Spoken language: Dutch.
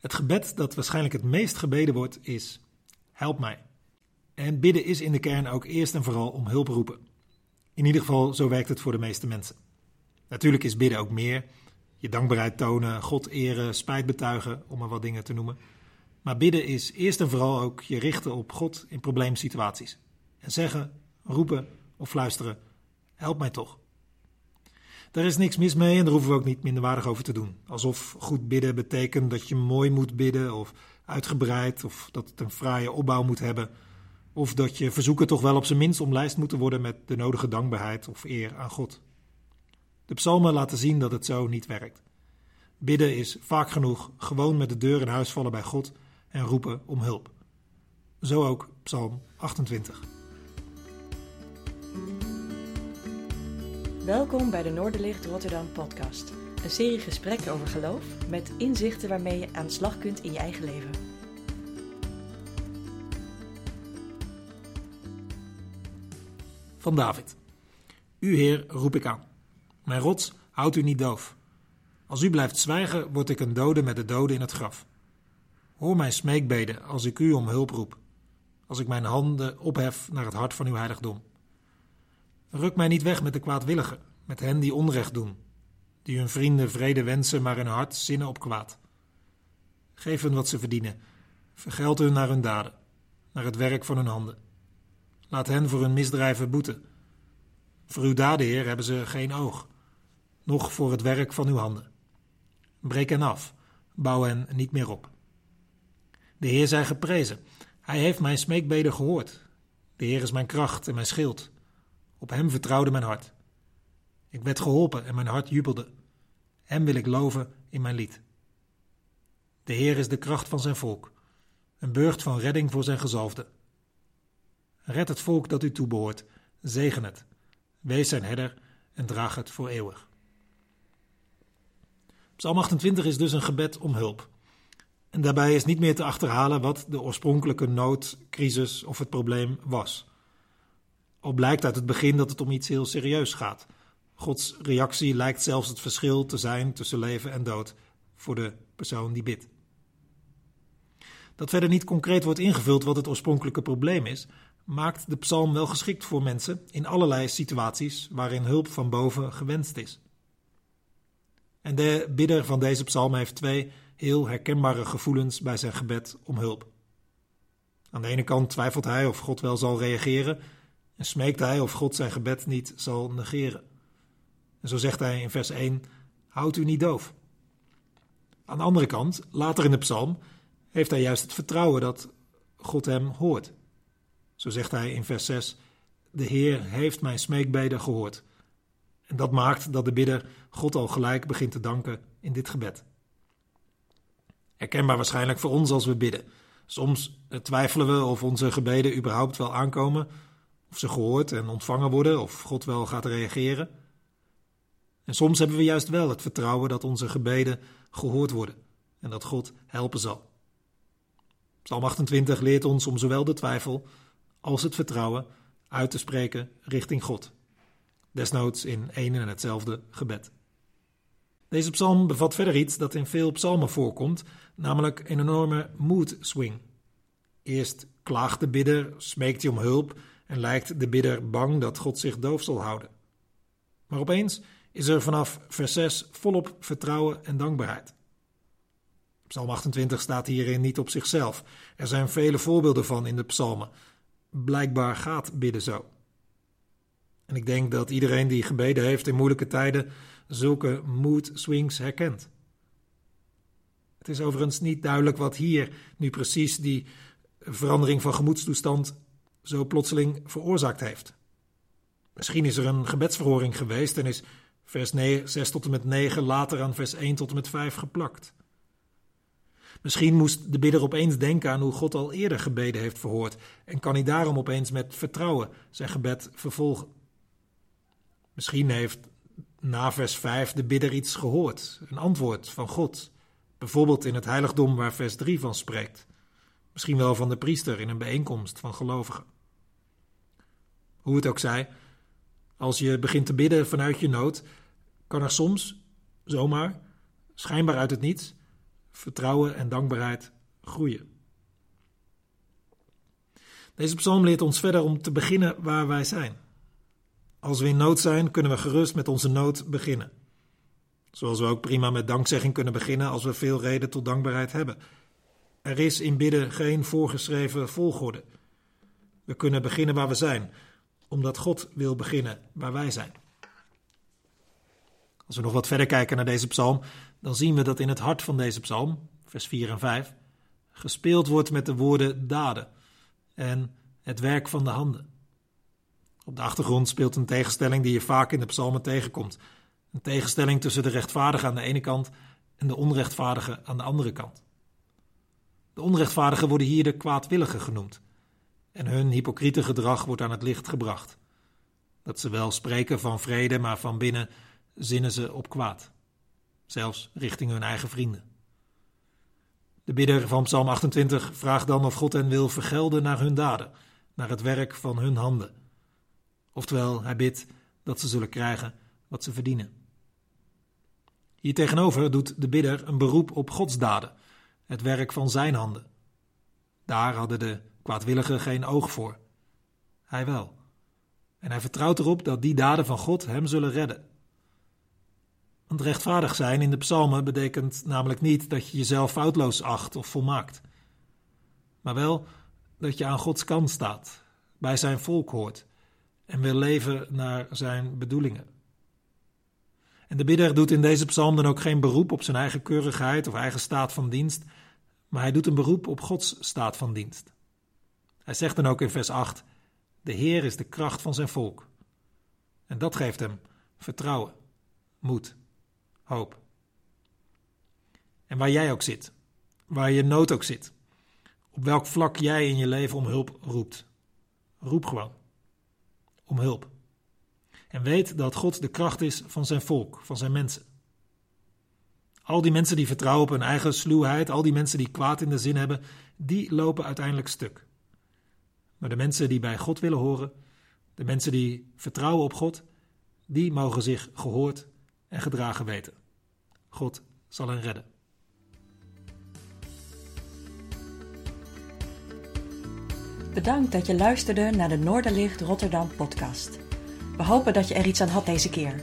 Het gebed dat waarschijnlijk het meest gebeden wordt is: Help mij. En bidden is in de kern ook eerst en vooral om hulp roepen. In ieder geval, zo werkt het voor de meeste mensen. Natuurlijk is bidden ook meer. Je dankbaarheid tonen, God eren, spijt betuigen, om maar wat dingen te noemen. Maar bidden is eerst en vooral ook je richten op God in probleemsituaties. En zeggen, roepen of fluisteren: Help mij toch. Daar is niks mis mee en daar hoeven we ook niet minderwaardig over te doen. Alsof goed bidden betekent dat je mooi moet bidden of uitgebreid of dat het een fraaie opbouw moet hebben. Of dat je verzoeken toch wel op zijn minst omlijst moeten worden met de nodige dankbaarheid of eer aan God. De psalmen laten zien dat het zo niet werkt. Bidden is vaak genoeg gewoon met de deur in huis vallen bij God en roepen om hulp. Zo ook Psalm 28. Welkom bij de Noorderlicht Rotterdam podcast. Een serie gesprekken over geloof met inzichten waarmee je aan de slag kunt in je eigen leven. Van David. U Heer roep ik aan. Mijn rots houdt u niet doof. Als u blijft zwijgen, word ik een dode met de doden in het graf. Hoor mijn smeekbeden als ik u om hulp roep, als ik mijn handen ophef naar het hart van uw heiligdom. Ruk mij niet weg met de kwaadwilligen, met hen die onrecht doen, die hun vrienden vrede wensen, maar hun hart zinnen op kwaad. Geef hun wat ze verdienen, vergeld hun naar hun daden, naar het werk van hun handen. Laat hen voor hun misdrijven boeten. Voor uw daden, Heer, hebben ze geen oog, noch voor het werk van uw handen. Breek hen af, bouw hen niet meer op. De Heer zij geprezen. Hij heeft mijn smeekbeden gehoord. De Heer is mijn kracht en mijn schild. Op hem vertrouwde mijn hart. Ik werd geholpen en mijn hart jubelde. Hem wil ik loven in mijn lied. De Heer is de kracht van zijn volk, een burcht van redding voor zijn gezalfde. Red het volk dat u toebehoort, zegen het, wees zijn herder en draag het voor eeuwig. Psalm 28 is dus een gebed om hulp. En daarbij is niet meer te achterhalen wat de oorspronkelijke nood, crisis of het probleem was. Al blijkt uit het begin dat het om iets heel serieus gaat. Gods reactie lijkt zelfs het verschil te zijn tussen leven en dood voor de persoon die bidt. Dat verder niet concreet wordt ingevuld wat het oorspronkelijke probleem is, maakt de psalm wel geschikt voor mensen in allerlei situaties waarin hulp van boven gewenst is. En de bidder van deze psalm heeft twee heel herkenbare gevoelens bij zijn gebed om hulp. Aan de ene kant twijfelt hij of God wel zal reageren en smeekt hij of God zijn gebed niet zal negeren. En zo zegt hij in vers 1: Houd u niet doof. Aan de andere kant, later in de psalm, heeft hij juist het vertrouwen dat God hem hoort. Zo zegt hij in vers 6: De Heer heeft mijn smeekbeden gehoord. En dat maakt dat de bidder God al gelijk begint te danken in dit gebed. Herkenbaar waarschijnlijk voor ons als we bidden. Soms twijfelen we of onze gebeden überhaupt wel aankomen, of ze gehoord en ontvangen worden, of God wel gaat reageren. En soms hebben we juist wel het vertrouwen dat onze gebeden gehoord worden en dat God helpen zal. Psalm 28 leert ons om zowel de twijfel als het vertrouwen uit te spreken richting God. Desnoods in één en hetzelfde gebed. Deze psalm bevat verder iets dat in veel psalmen voorkomt, namelijk een enorme mood swing. Eerst klaagt de bidder, smeekt hij om hulp en lijkt de bidder bang dat God zich doof zal houden. Maar opeens is er vanaf vers 6 volop vertrouwen en dankbaarheid. Psalm 28 staat hierin niet op zichzelf. Er zijn vele voorbeelden van in de psalmen. Blijkbaar gaat bidden zo. En ik denk dat iedereen die gebeden heeft in moeilijke tijden zulke mood swings herkent. Het is overigens niet duidelijk wat hier nu precies die verandering van gemoedstoestand zo plotseling veroorzaakt heeft. Misschien is er een gebedsverhoring geweest en is vers 9, 6 tot en met 9 later aan vers 1 tot en met 5 geplakt. Misschien moest de bidder opeens denken aan hoe God al eerder gebeden heeft verhoord en kan hij daarom opeens met vertrouwen zijn gebed vervolgen. Misschien heeft na vers 5 de bidder iets gehoord, een antwoord van God, bijvoorbeeld in het heiligdom waar vers 3 van spreekt, misschien wel van de priester in een bijeenkomst van gelovigen. Hoe het ook zij, als je begint te bidden vanuit je nood, kan er soms, zomaar, schijnbaar uit het niets, vertrouwen en dankbaarheid groeien. Deze psalm leert ons verder om te beginnen waar wij zijn. Als we in nood zijn, kunnen we gerust met onze nood beginnen. Zoals we ook prima met dankzegging kunnen beginnen als we veel reden tot dankbaarheid hebben. Er is in bidden geen voorgeschreven volgorde. We kunnen beginnen waar we zijn, omdat God wil beginnen waar wij zijn. Als we nog wat verder kijken naar deze psalm, dan zien we dat in het hart van deze psalm, vers 4 en 5, gespeeld wordt met de woorden daden en het werk van de handen. Op de achtergrond speelt een tegenstelling die je vaak in de psalmen tegenkomt. Een tegenstelling tussen de rechtvaardige aan de ene kant en de onrechtvaardige aan de andere kant. De onrechtvaardigen worden hier de kwaadwilligen genoemd. En hun hypocriete gedrag wordt aan het licht gebracht. Dat ze wel spreken van vrede, maar van binnen zinnen ze op kwaad. Zelfs richting hun eigen vrienden. De bidder van Psalm 28 vraagt dan of God hen wil vergelden naar hun daden, naar het werk van hun handen. Oftewel, hij bidt dat ze zullen krijgen wat ze verdienen. Hier tegenover doet de bidder een beroep op Gods daden, het werk van zijn handen. Daar hadden de kwaadwilligen geen oog voor. Hij wel. En hij vertrouwt erop dat die daden van God hem zullen redden. Want rechtvaardig zijn in de psalmen betekent namelijk niet dat je jezelf foutloos acht of volmaakt. Maar wel dat je aan Gods kant staat, bij zijn volk hoort en wil leven naar zijn bedoelingen. En de bidder doet in deze psalm dan ook geen beroep op zijn eigen keurigheid of eigen staat van dienst, maar hij doet een beroep op Gods staat van dienst. Hij zegt dan ook in vers 8: De Heer is de kracht van zijn volk. En dat geeft hem vertrouwen, moed, hoop. En waar jij ook zit, waar je nood ook zit, op welk vlak jij in je leven om hulp roept, roep gewoon om hulp. En weet dat God de kracht is van zijn volk, van zijn mensen. Al die mensen die vertrouwen op hun eigen sluwheid, al die mensen die kwaad in de zin hebben, die lopen uiteindelijk stuk. Maar de mensen die bij God willen horen, de mensen die vertrouwen op God, die mogen zich gehoord en gedragen weten. God zal hen redden. Bedankt dat je luisterde naar de Noorderlicht Rotterdam podcast. We hopen dat je er iets aan had deze keer.